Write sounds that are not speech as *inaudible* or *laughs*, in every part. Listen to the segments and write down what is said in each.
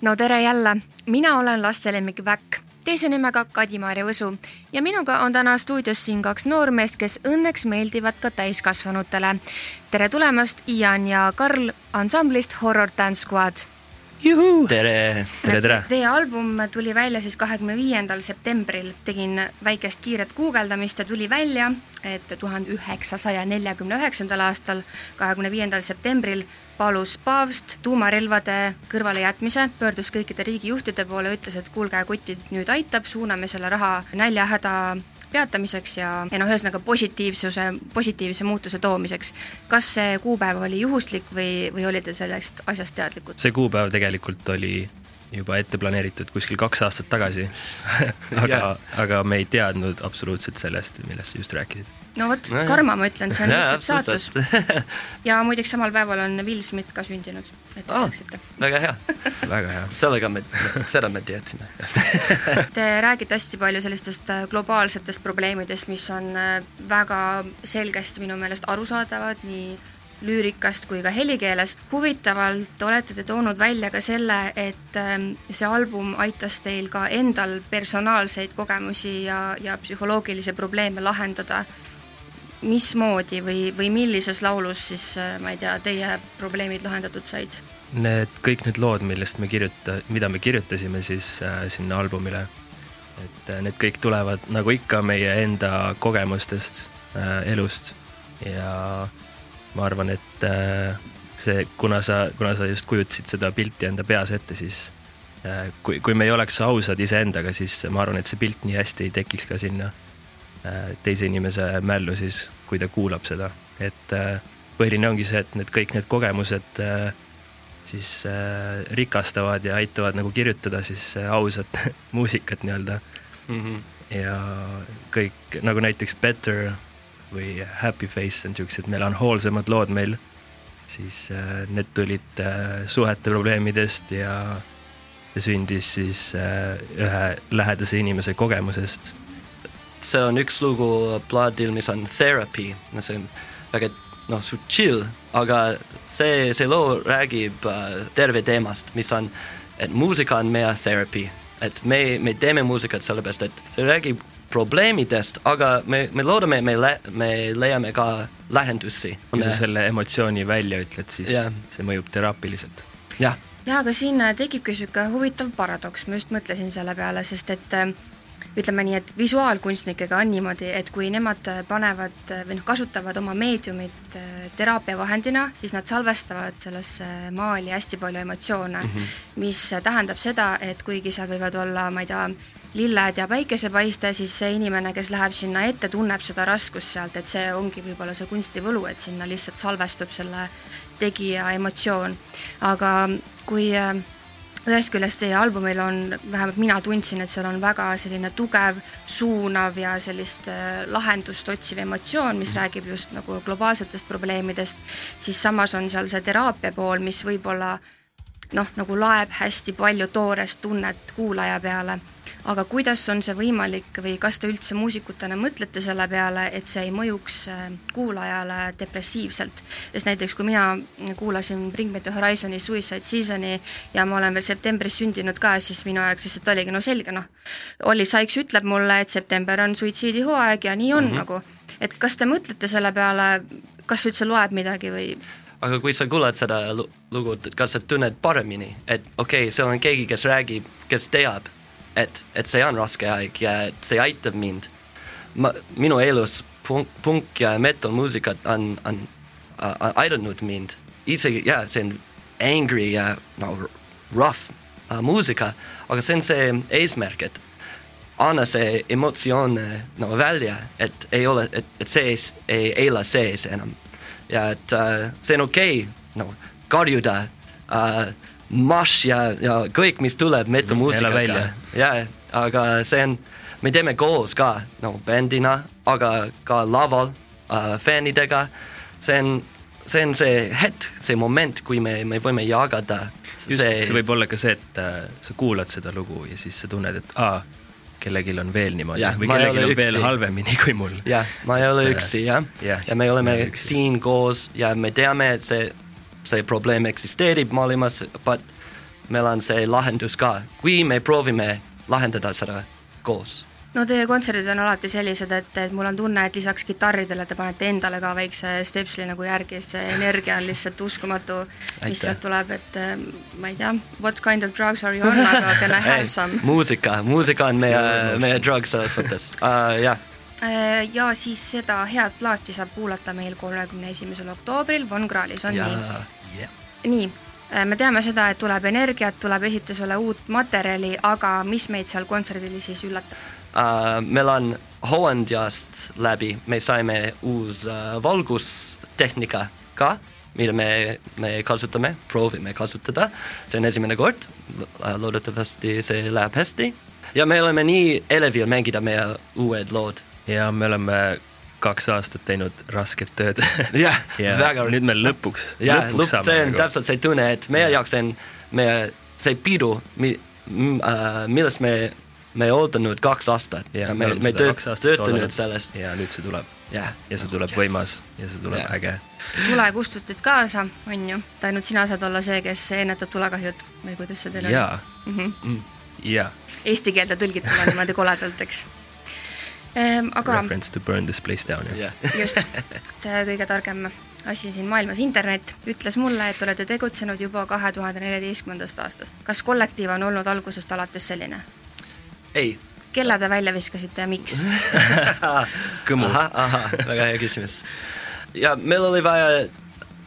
no tere jälle, mina olen laste lemmik Väkk, teise nimega Kadi-Maarja Võsu ja minuga on täna stuudios siin kaks noormeest, kes õnneks meeldivad ka täiskasvanutele. tere tulemast, Ian ja Karl ansamblist Horror Dance Squad juhuu! tere! tere, tere! Teie album tuli välja siis kahekümne viiendal septembril, tegin väikest kiiret guugeldamist ja tuli välja, et tuhande üheksasaja neljakümne üheksandal aastal, kahekümne viiendal septembril palus paavst tuumarelvade kõrvalejätmise, pöördus kõikide riigijuhtide poole, ütles, et kuulge, kutid, nüüd aitab, suuname selle raha näljahäda peatamiseks ja, ja noh, ühesõnaga positiivsuse, positiivse muutuse toomiseks. kas see kuupäev oli juhuslik või, või olite sellest asjast teadlikud? see kuupäev tegelikult oli juba ette planeeritud kuskil kaks aastat tagasi *laughs* aga, aga me ei teadnud absoluutselt sellest, millest sa just rääkisid. No vot, karma, ma ütlen, see on *laughs* lihtsalt saatus. ja muideks samal päeval on Will Smith ka sündinud, et te oh, teaksite. väga hea *laughs* väga hea. sellega me, seda me teadsime *laughs* Te räägite hästi palju sellistest äh, globaalsetest probleemidest, mis on äh, väga selgesti minu meelest arusaadavad nii lüürikast kui ka helikeelest. huvitavalt olete te toonud välja ka selle, et ähm, see album aitas teil ka endal personaalseid kogemusi ja, ja psühholoogilisi probleeme lahendada. Mismoodi või, või millises laulus siis, äh, ma ei tea, teie probleemid lahendatud said? Need kõik need lood, millest me kirjuta-, mida me kirjutasime siis äh, sinna albumile, et äh, need kõik tulevad nagu ikka meie enda kogemustest äh,, elust. Ja ma arvan, et äh, see, kuna sa, kuna sa just kujutasid seda pilti enda peas ette, siis äh, kui, kui me ei oleks ausad iseendaga, siis ma arvan, et see pilt nii hästi ei tekiks ka sinna äh, teise inimese mällu siis, kui ta kuulab seda, et äh, põhiline ongi see, et need kõik need kogemused äh, siis äh, rikastavad ja aitavad nagu kirjutada siis ausat *laughs* muusikat nii-öelda mm. -hmm. ja kõik nagu näiteks Better või Happy Face on siuksed melanhoolsemad lood meil, siis need tulid suhete probleemidest ja sündis siis ühe lähedase inimese kogemusest. See on üks lugu plaadil, mis on Therapy, see on väga noh, su chill, aga see, see loo räägib äh, terve teemast, mis on, et muusika on meie therapy, et me, me teeme muusikat sellepärast, et see räägib probleemidest, aga me, me loodame, me le-, me leiame ka lahendusi. kui sa selle emotsiooni välja ütled, siis yeah. see mõjub teraapiliselt. jah. jaa, aga siin äh, tekibki niisugune huvitav paradoks, ma just mõtlesin selle peale, sest et äh, ütleme nii, et visuaalkunstnikega on niimoodi, et kui nemad äh, panevad või noh, kasutavad oma meediumit teraapiavahendina, siis nad salvestavad sellesse maali hästi palju emotsioone mm, -hmm. mis tähendab seda, et kuigi seal võivad olla, ma ei tea, lilled ja päikesepaiste, siis see inimene, kes läheb sinna ette, tunneb seda raskust sealt, et see ongi võib-olla see kunstivõlu, et sinna lihtsalt salvestub selle tegija emotsioon. aga kui äh, ühest küljest teie albumil on, vähemalt mina tundsin, et seal on väga selline tugev, suunav ja sellist äh, lahendust otsiv emotsioon, mis räägib just nagu globaalsetest probleemidest, siis samas on seal see teraapia pool, mis võib-olla noh, nagu laeb hästi palju toorest tunnet kuulaja peale aga kuidas on see võimalik või kas te üldse muusikutena mõtlete selle peale, et see ei mõjuks äh, kuulajale depressiivselt? sest näiteks kui mina kuulasin Bring Me To Horizon'i Suicide Season'i ja ma olen veel septembris sündinud ka, siis minu jaoks lihtsalt oligi no selge, noh, Olli Sykes ütleb mulle, et september on suitsiidihooaeg ja nii on mm -hmm. nagu. et kas te mõtlete selle peale, kas üldse loeb midagi või? aga kui sa kuulad seda lugu, kas sa tunned paremini, et okei okay,, seal on keegi, kes räägib, kes teab et, et see on raske aeg ja et see aitab mind. ma, minu elus punk, punk ja metal muusikat on, on uh, aidanud mind, isegi jaa, see on angry ja no rough uh, muusika, aga see on see eesmärk, et anna see emotsioon no välja, et ei ole, et, et see ei, ei ela sees enam. ja et uh, see on okei okay, no karjuda uh, mosh ja, ja kõik, mis tuleb metamuusikaga. Ja, aga see on, me teeme koos ka no bändina, aga ka laval äh, fännidega. see on, see on see hetk, see moment, kui me, me võime jagada. just see..., see võib olla ka see, et äh, sa kuulad seda lugu ja siis sa tunned, et aa, kellelgi on veel niimoodi ja, või kellelgi on üksi. veel halvemini *laughs* kui mul. jah, ma ei ole üksi jah ja, ja me oleme siin koos ja me teame, et see see probleem eksisteerib maailmas, but meil on see lahendus ka, kui me proovime lahendada seda koos. No teie kontserdid on alati sellised, et, et mul on tunne, et lisaks kitarridele te panete endale ka väikse stepsli nagu järgi, et see energia on lihtsalt uskumatu, mis sealt tuleb, et äh, ma ei tea, what kind of drugs are you on, aga *laughs* can I have some? muusika, muusika on meie, meie drug selles mõttes. *laughs* Uh,, jah. Äh, ja siis seda head plaati saab kuulata meil kolmekümne esimesel oktoobril Von Krahlis, on ja, nii? Yeah.? nii, me teame seda, et tuleb energiat, tuleb esitusele uut materjali, aga mis meid seal kontserdil siis üllatab? uh, meil on hooandjast läbi, me saime uus uh, valgustehnika ka, mida me, me kasutame, proovime kasutada, see on esimene kord, loodetavasti see läheb hästi ja me oleme nii elevil mängida meie uued lood. ja me oleme kaks aastat teinud rasket tööd *laughs* jah, väga. nüüd me lõpuks, lõpuks saame. see on nagu. täpselt see tunne, et meie jaoks on meie see pidu, mi, uh, millest me me ootanud kaks aastat ja, ja me, me tööt, töötanud sellest. ja nüüd see tuleb. yeah. ja see tuleb yes. võimas ja see tuleb yeah. äge. tulekustutid kaasa, on ju, et ainult sina saad olla see, kes ennetab tulekahjud või kuidas see teil jaa. Mhm. Mm jaa. Eesti keelde tõlgituna niimoodi koledalt, eks ehm,. aga. Reference to burn this place down, jah yeah. *laughs* just, et kõige targem asi siin maailmas, internet, ütles mulle, et olete tegutsenud juba kahe tuhande neljateistkümnendast aastast. kas kollektiiv on olnud algusest alates selline? ei. kelle te välja viskasite ja miks *laughs* Kõmu. ahah, väga hea küsimus. ja meil oli vaja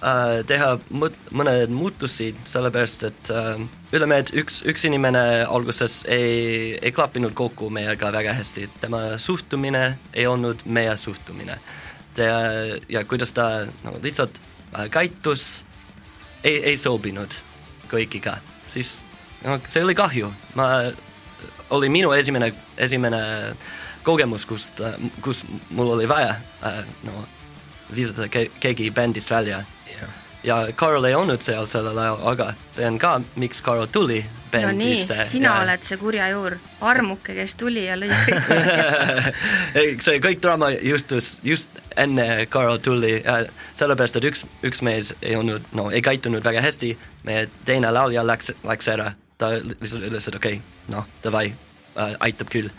äh, teha mõned muutusi, sellepärast et äh, ütleme, et üks, üks inimene alguses ei, ei klappinud kokku meiega väga hästi, tema suhtumine ei olnud meie suhtumine. ja kuidas ta no, lihtsalt äh, käitus, ei, ei sobinud kõigiga, siis no, see oli kahju, ma oli minu esimene, esimene kogemus, kust, kus mul oli vaja äh, no, viisata ke keegi bändist välja. Ja Carl ei olnud seal sellel ajal, aga see on ka, miks Carl tuli bändisse. no nii, sina ja... oled see kurja juur, armuke, kes tuli ja lõi kõik *laughs* see kõik draama juhtus just enne Carl tuli äh,, sellepärast et üks, üks mees ei olnud, no ei käitunud väga hästi, meie teine laulja läks, läks ära ta lihtsalt ütles, et okei okay,, noh, davai äh,, aitab küll.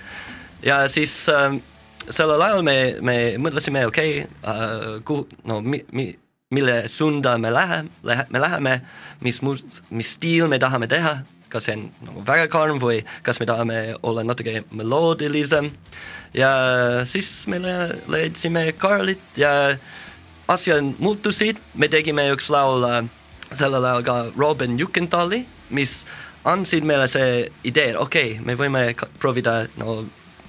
ja siis äh, sellel ajal me, me mõtlesime, okei okay, äh,, kuhu, no mi, mi, mille suunda me lähe-, lähe-, me läheme, mis must, mis stiil me tahame teha, kas see on nagu väga karm või kas me tahame olla natuke meloodilisem ja siis me le-, leidsime Carlit ja asjad muutusid, me tegime üks laul äh, sellel ajal ka Robin Jukenthali, mis andsid meile see idee, okei okay,, me võime proovida no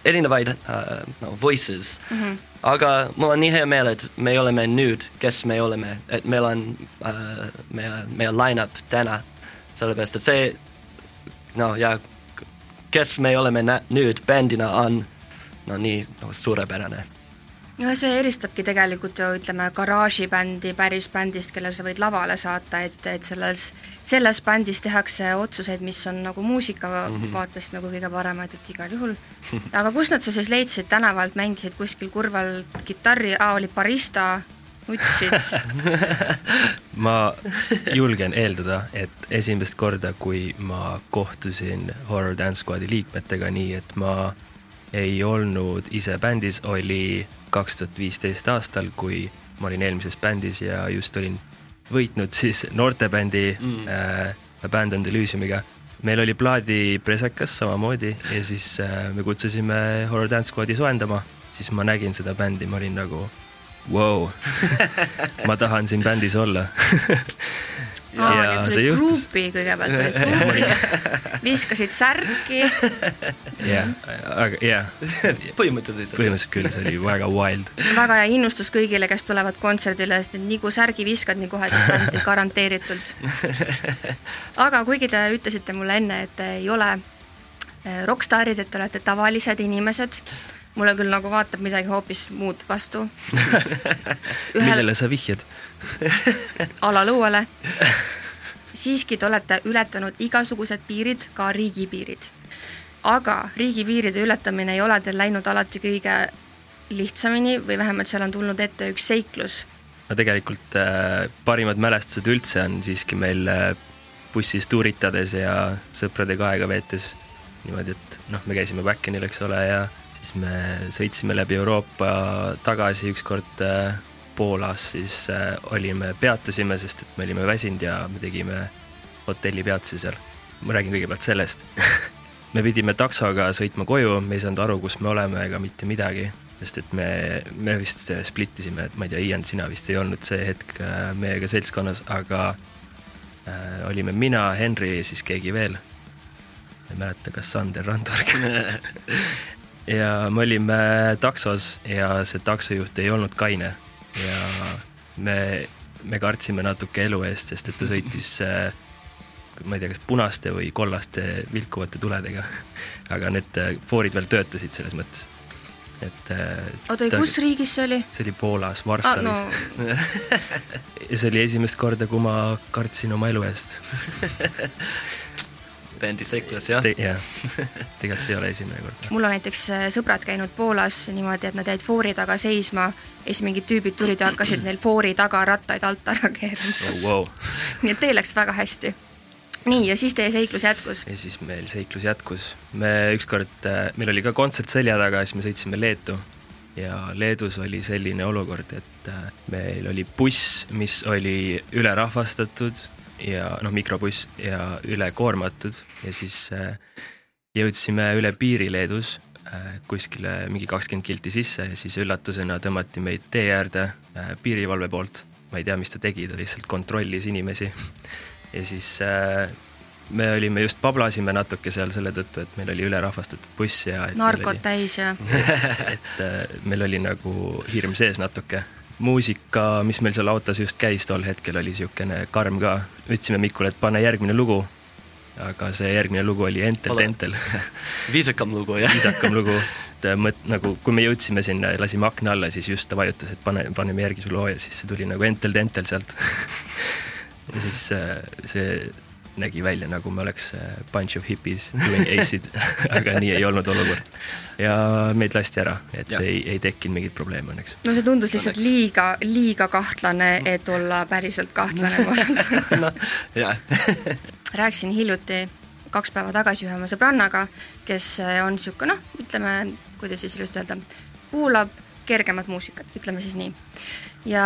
erinevaid uh, no voices. Mm, -hmm. aga mul on nii hea meel, et me oleme nüüd, kes me oleme, et meil on uh, meie, meie line-up täna, sellepärast et see no ja kes me oleme nüüd bändina on no nii no, suurepärane no see eristabki tegelikult ju ütleme, garaažibändi päris bändist, kelle sa võid lavale saata, et, et selles, selles bändis tehakse otsuseid, mis on nagu muusika mm -hmm. vaatest nagu kõige paremad, et igal juhul. aga kust nad su siis leidsid, tänavalt mängisid kuskil kurval kitarri, aa, oli barista, nutsid *laughs* ma julgen eeldada, et esimest korda, kui ma kohtusin Horror Dance Squadi liikmetega nii, et ma ei olnud ise bändis, oli kaks tuhat viisteist aastal, kui ma olin eelmises bändis ja just olin võitnud siis noortebändi mm. äh, Abandoned Elysiumiga. meil oli plaadipresekas samamoodi ja siis äh, me kutsusime Horror Dance Squadi soojendama, siis ma nägin seda bändi, ma olin nagu wow. *laughs* ma tahan siin bändis olla *laughs* aa, nii et sa olid gruupi kõigepealt, olid gruupi, *laughs* viskasid särki. jah, aga jah. põhimõtteliselt. põhimõtteliselt küll, see oli väga wild. väga hea innustus kõigile, kes tulevad kontserdile, sest et nii kui särgi viskad, nii kohe saad bändi *laughs* garanteeritult. aga kuigi te ütlesite mulle enne, et te ei ole eh, rokkstaarid, et te olete tavalised inimesed mulle küll nagu vaatab midagi hoopis muud vastu *laughs* Ühel... millele sa vihjad *laughs* alalõuele. siiski te olete ületanud igasugused piirid, ka riigipiirid. aga riigipiiride ületamine ei ole teil läinud alati kõige lihtsamini või vähemalt seal on tulnud ette üks seiklus. no tegelikult äh, parimad mälestused üldse on siiski meil äh, bussis tuuritades ja sõpradega aega veetes niimoodi, et noh, me käisime Backenil, eks ole, ja siis me sõitsime läbi Euroopa tagasi ükskord äh, Poolas, siis äh, olime, peatusime, sest et me olime väsinud ja me tegime hotellipeatuse seal. ma räägin kõigepealt sellest *laughs* me pidime taksoga sõitma koju, me ei saanud aru, kus me oleme ega mitte midagi, sest et me, me vist split isime, et ma ei tea, Ian, sina vist ei olnud see hetk äh, meiega seltskonnas, aga äh, olime mina, Henry ja siis keegi veel. ma ei mäleta, kas Sander Randorg *laughs* *laughs* ja me olime taksos ja see taksojuht ei olnud kaine ja me, me kartsime natuke elu eest, sest et ta sõitis äh, ma ei tea, kas punaste või kollaste vilkuvate tuledega. aga need äh, foorid veel töötasid selles mõttes. et. Äh, oota, kus riigis see oli? see oli Poolas, Varssavis ah,. No. *laughs* ja see oli esimest korda, kui ma kartsin oma elu eest *laughs* bändi seiklus, jah Te,? jah, tegelikult see ei ole esimene kord. mul on näiteks äh, sõbrad käinud Poolas niimoodi, et nad jäid foori taga seisma ja siis mingid tüübid tulid ja hakkasid neil foori taga rattaid alt ära keerama oh,. Wow. *laughs* nii et teil läks väga hästi nii, ja siis teie seiklus jätkus? ja siis meil seiklus jätkus. me ükskord, äh, meil oli ka kontsert selja taga, siis me sõitsime Leetu ja Leedus oli selline olukord, et äh, meil oli buss, mis oli ülerahvastatud ja noh, mikrobuss ja ülekoormatud ja siis äh, jõudsime üle piiri Leedus kuskile mingi kakskümmend kilti sisse ja siis üllatusena tõmmati meid tee äärde piirivalve poolt. ma ei tea, mis ta tegi, ta lihtsalt kontrollis inimesi *laughs* ja siis äh, me olime just, pablasime natuke seal selle tõttu, et meil oli ülerahvastatud buss ja narkot oli, täis ja *laughs* et äh, meil oli nagu hirm sees natuke. Muusika, mis meil seal autos just käis tol hetkel, oli niisugune karm ka. ütlesime Mikule, et pane järgmine lugu. aga see järgmine lugu oli Entel Tentel *laughs* viisakam lugu, jah viisakam lugu, et äh, mõt-, nagu kui me jõudsime sinna ja lasime akna alla, siis just ta vajutas, et pane, paneme järgi su loo ja siis see tuli nagu Entel Tentel sealt *laughs* ja siis äh, see nägi välja, nagu me oleks äh, bunch of hippies doing ace'id *laughs* aga nii ei olnud olukord. ja meid lasti ära, et ja. ei, ei tekkinud mingeid probleeme õnneks. no see tundus lihtsalt õnneks. liiga, liiga kahtlane, et olla päriselt kahtlane *laughs* no, *laughs* jah rääkisin hiljuti kaks päeva tagasi ühe oma sõbrannaga, kes äh, on niisugune noh, ütleme, kuidas siis ilusti öelda, kuulab kergemat muusikat, ütleme siis nii. ja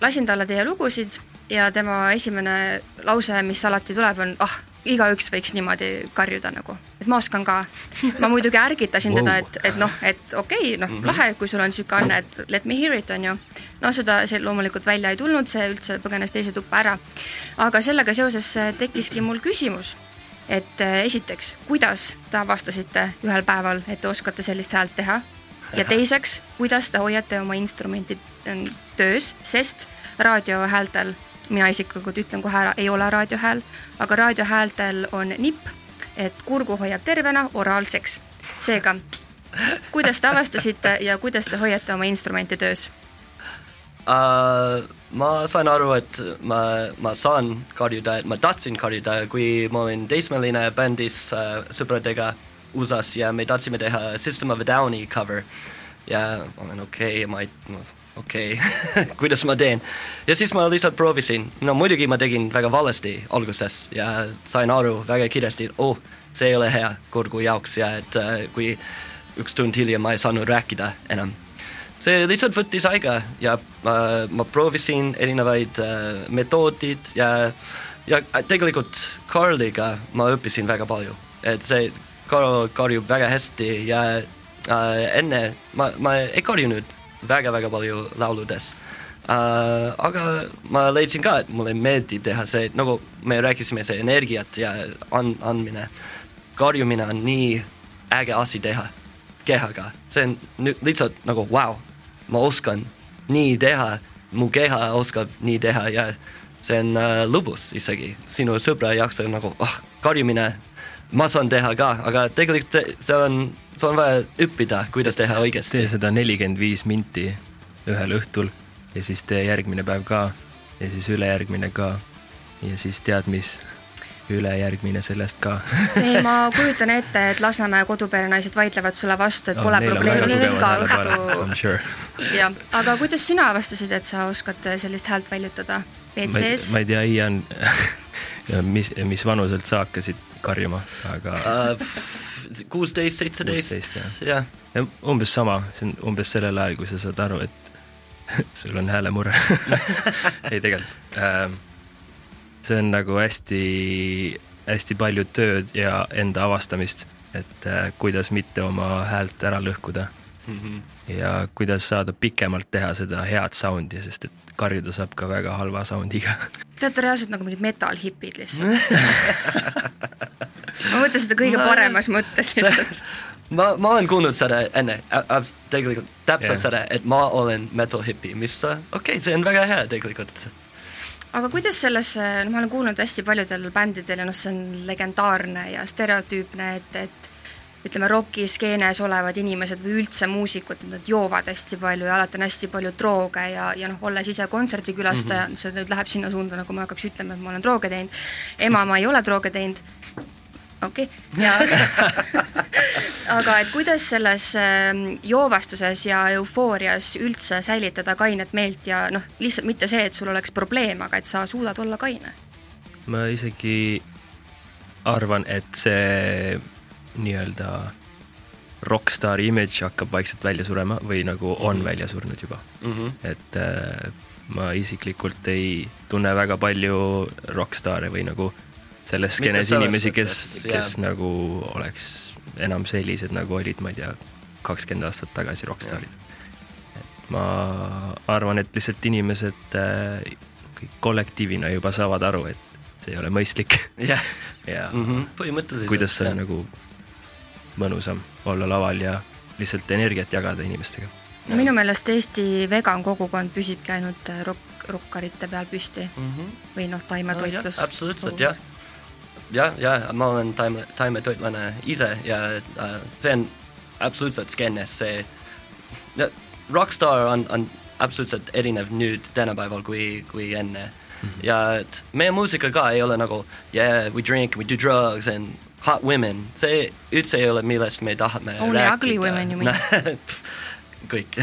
lasin talle teie lugusid ja tema esimene lause, mis alati tuleb, on ah, igaüks võiks niimoodi karjuda nagu, et ma oskan ka. ma muidugi ärgitasin wow. teda, et, et noh, et okei okay,, noh mm -hmm. lahe, kui sul on niisugune anne, et let me hear it, on ju. no seda, see loomulikult välja ei tulnud, see üldse põgenes teise tuppa ära. aga sellega seoses äh, tekkiski mul küsimus, et äh, esiteks, kuidas te avastasite ühel päeval, et te oskate sellist häält teha ja *laughs* teiseks, kuidas te hoiate oma instrumenti äh, töös, sest raadiohäältel mina isiklikult ütlen kohe ära, ei ole raadiohääl, aga raadiohäältel on nipp, et kurgu hoiab tervena oraalseks. seega, kuidas te avastasite ja kuidas te hoiate oma instrumenti töös uh,? ma saan aru, et ma, ma saan karjuda, et ma tahtsin karjuda, kui ma olin teismeline bändis uh, sõpradega USA-s ja me tahtsime teha System of a Downi cover ja ma olen okei okay,, ma ei okei okay. *laughs* kuidas ma teen. ja siis ma lihtsalt proovisin, no muidugi ma tegin väga valesti alguses ja sain aru väga kiiresti, oh, see ei ole hea kurgu jaoks ja et äh, kui üks tund hiljem ma ei saanud rääkida enam. see lihtsalt võttis aega ja äh, ma proovisin erinevaid äh, metoodid ja, ja tegelikult Carliga ma õppisin väga palju, et see Carl karjub väga hästi ja äh, enne ma, ma ei karjunud väga-väga palju lauludes uh,. aga ma leidsin ka, et mulle meeldib teha see, nagu me rääkisime, see energiat ja and-, andmine. karjumine on nii äge asi teha kehaga, see on nüüd lihtsalt nagu vau wow,, ma oskan nii teha, mu keha oskab nii teha ja see on uh, lõbus isegi, sinu sõbra jaoks on nagu oh, karjumine, ma saan teha ka, aga tegelikult see, see on sul on vaja õppida, kuidas teha õigesti. tee seda nelikümmend viis minti ühel õhtul ja siis tee järgmine päev ka ja siis ülejärgmine ka ja siis tead mis, ülejärgmine sellest ka *laughs* ei, ma kujutan ette, et Lasnamäe koduperenaised vaidlevad sulle vastu, et pole probleemi iga õhtu. jah, aga kuidas sina avastasid, et sa oskad sellist häält väljutada? WC-s? ma ei tea, Ian *laughs* mis, mis vanuselt sa hakkasid karjuma, aga uh, kuusteist, seitseteist 16,, jah. ja umbes sama, see on umbes sellel ajal, kui sa saad aru, et *laughs* sul on häälemurre. ei tegelikult ähm,, see on nagu hästi, hästi palju tööd ja enda avastamist, et äh, kuidas mitte oma häält ära lõhkuda Mhm. ja kuidas saada pikemalt teha seda head sound'i, sest et karjuda saab ka väga halva sound'iga. Te olete reaalselt nagu mingid metal-hipid lihtsalt. *laughs* ma mõtlen seda kõige Ma- paremas mõttes *laughs* lihtsalt. ma, ma olen kuulnud seda enne, tegelikult täpselt yeah. seda, et ma olen metal hipi, mis okei okay,, see on väga hea tegelikult. Aga kuidas selles, no ma olen kuulnud hästi paljudel bändidel ja noh, see on legendaarne ja stereotüüpne, et, et ütleme, rokiskeenes olevad inimesed või üldse muusikud, nad joovad hästi palju ja alati on hästi palju drooge ja, ja noh, olles ise kontserdikülastaja mm, -hmm. see nüüd läheb sinna suunda, nagu ma hakkaks ütlema, et ma olen drooge teinud. ema, ma ei ole drooge teinud. Okei okay., ja aga et kuidas selles ähm, joovastuses ja eufoorias üldse säilitada kainet meelt ja noh, lihtsalt mitte see, et sul oleks probleem, aga et sa suudad olla kaine. ma isegi arvan, et see nii-öelda rokkstaari image hakkab vaikselt välja surema või nagu on Mhm. välja surnud juba, mm. -hmm. et äh, ma isiklikult ei tunne väga palju rokkstaare või nagu selles skeenes inimesi, kes kes jaa. nagu oleks enam sellised, nagu olid, ma ei tea, kakskümmend aastat tagasi rokkstaarid. et ma arvan, et lihtsalt inimesed äh, kõik kollektiivina juba saavad aru, et see ei ole mõistlik jah, *laughs* ja Mhm. põhimõtteliselt. kuidas on nagu mõnusam olla laval ja lihtsalt energiat jagada inimestega. minu meelest Eesti vegan kogukond püsibki ainult äh, rokk, rokkarite peal püsti mm. -hmm. või noh, taimetoitlus jah, absoluutselt jah. jah, ja ma olen taime, taimetoitlane ise ja äh, see on absoluutselt skeenes see, rockstar on, on absoluutselt erinev nüüd tänapäeval kui, kui enne mm. -hmm. ja et meie muusika ka ei ole nagu yeah, we drink, we do drugs and hot women, see üldse ei ole, millest me tahame Only rääkida. ugly women, you mean? *laughs* kõik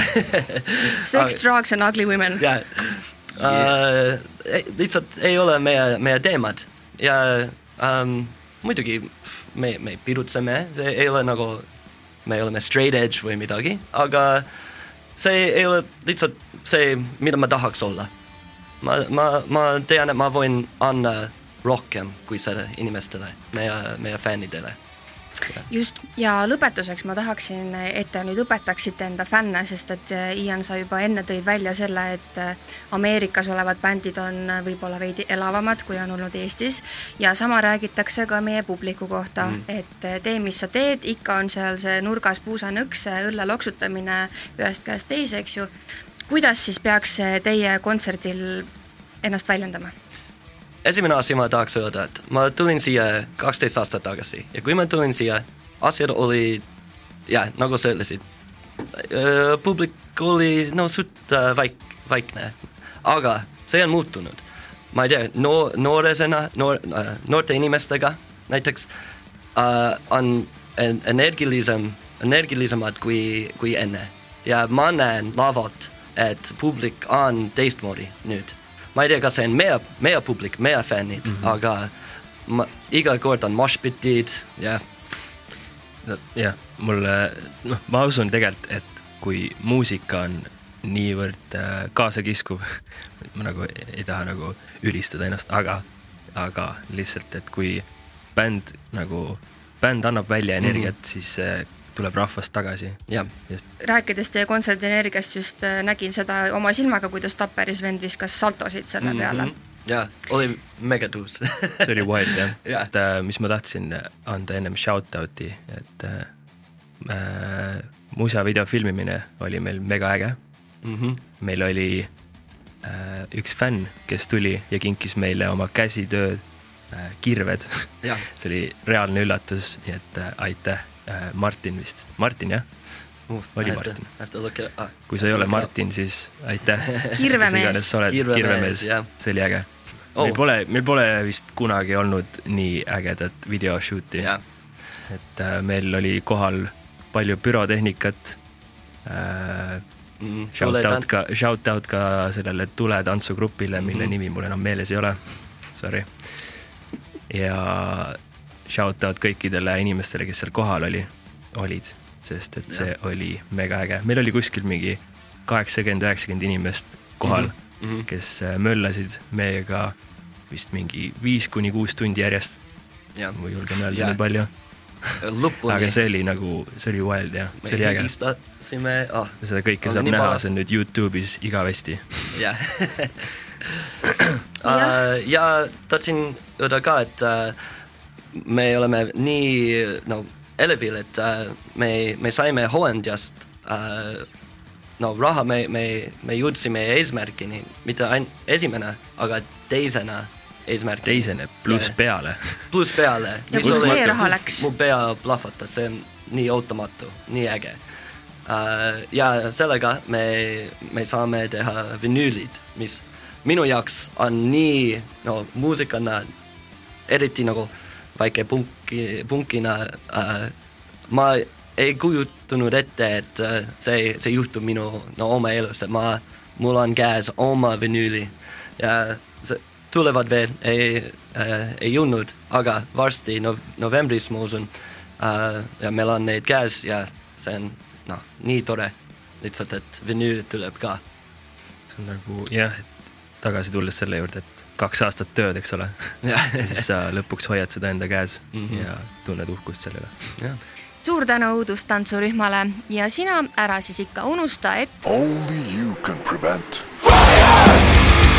*laughs* Sex, drugs and ugly women. ja uh, lihtsalt ei ole meie, meie teemad ja um, muidugi me, me pidutseme, see ei ole nagu, me oleme straight edge või midagi, aga see ei ole lihtsalt see, mida ma tahaks olla. ma, ma, ma tean, et ma võin anda rohkem kui seda inimestele, meie, meie fännidele. just, ja lõpetuseks ma tahaksin, et te nüüd õpetaksite enda fänne, sest et äh, Ian, sa juba enne tõid välja selle, et äh, Ameerikas olevad bändid on äh, võib-olla veidi elavamad, kui on olnud Eestis ja sama räägitakse ka meie publiku kohta mm., et tee, mis sa teed, ikka on seal see nurgas puusanõks, õlle loksutamine ühest käest teise, eks ju. kuidas siis peaks teie kontserdil ennast väljendama? Esimene asi ma tahaks öelda, et ma tulin siia kaksteist aastat tagasi. Ja kui ma tulin siia, asjad olid jah, nagu sa ütlesid, publik oli no suht äh, vaik-, vaikne, aga see on muutunud. ma ei tea, noor, nooresena, noor äh,, noorte inimestega näiteks äh, on en- energilisem, energilisemad kui, kui enne. Ja ma näen lavalt, et publik on teistmoodi nüüd ma ei tea, kas see on meie, meie publik, meie fännid mm, -hmm. aga ma, iga kord on moshpitid ja jah, mulle, noh, ma usun tegelikult, et kui muusika on niivõrd äh, kaasakiskuv, *laughs* ma nagu ei, taha nagu ülistada ennast, aga, aga lihtsalt, et kui bänd nagu, bänd annab välja energiat mm, -hmm. siis see tuleb rahvast tagasi. jah, rääkides teie kontserdi energiast, just äh, nägin seda oma silmaga, kuidas Tapperis vend viskas saltosid selle Mhm. peale. ja oli megatuus *laughs* see oli wild jah Jah. et äh, mis ma tahtsin anda ennem shout-out'i, et äh, äh, musavideo filmimine oli meil mega äge. mm. -hmm. meil oli äh, üks fänn, kes tuli ja kinkis meile oma käsitöö äh, kirved. *laughs* see oli reaalne üllatus, nii et äh, aitäh äh,, Martin vist, Martin jah, Oli Martin. Ah.. kui sa ei ole Martin, siis aitäh. *laughs* Kirvemees. sa oled Kirvemees, kirvemees, see oli äge Oh. meil pole, meil pole vist kunagi olnud nii ägedat video shoot'i jah, et äh, meil oli kohal palju pürotehnikat äh,. mm, Shout out ka, shout out ka sellele tuletantsugrupile, mille mm nimi mul enam meeles ei ole. Sorry. ja shout out kõikidele inimestele, kes seal kohal oli, olid, sest et see ja. oli mega äge, meil oli kuskil mingi kaheksakümmend, üheksakümmend inimest kohal mm, -hmm. kes äh, möllasid meiega vist mingi viis kuni kuus tundi järjest. ma julgen öelda nii palju *laughs* lõpuni. aga see oli nagu, see oli wild jah, see oli äge. helistasime ah,, seda kõike saab näha, see on nüüd Youtube'is igavesti. jah uh, *laughs* ja tahtsin öelda ka, et uh, me oleme nii no elevil, et uh, me, me saime Hollandiast uh, no raha, me, me, me jõudsime eesmärgini, mitte ainult esimene, aga teisena eesmärk. teisene, pluss peale. pluss peale. ja kus see raha läks? mu pea plahvatas, see on nii ootamatu, nii äge uh,. ja sellega me, me saame teha vinüülid, mis minu jaoks on nii, no muusikana, eriti nagu väike punki, punkina uh,, ma ei kujutanud ette, et uh, see, see juhtub minu no oma elus, et ma, mul on käes oma vinüüli ja see, tulevad veel, ei äh,, ei jõudnud, aga varsti no, novembris ma usun äh, ja meil on neid käes ja see on noh, nii tore lihtsalt, et vinüül tuleb ka. see on nagu jah, et tagasi tulles selle juurde, et kaks aastat tööd, eks ole ja siis sa lõpuks hoiad seda enda käes mm -hmm. ja tunned uhkust selle üle. suur tänu õudustantsurühmale ja sina ära siis ikka unusta, et Only you can prevent fire!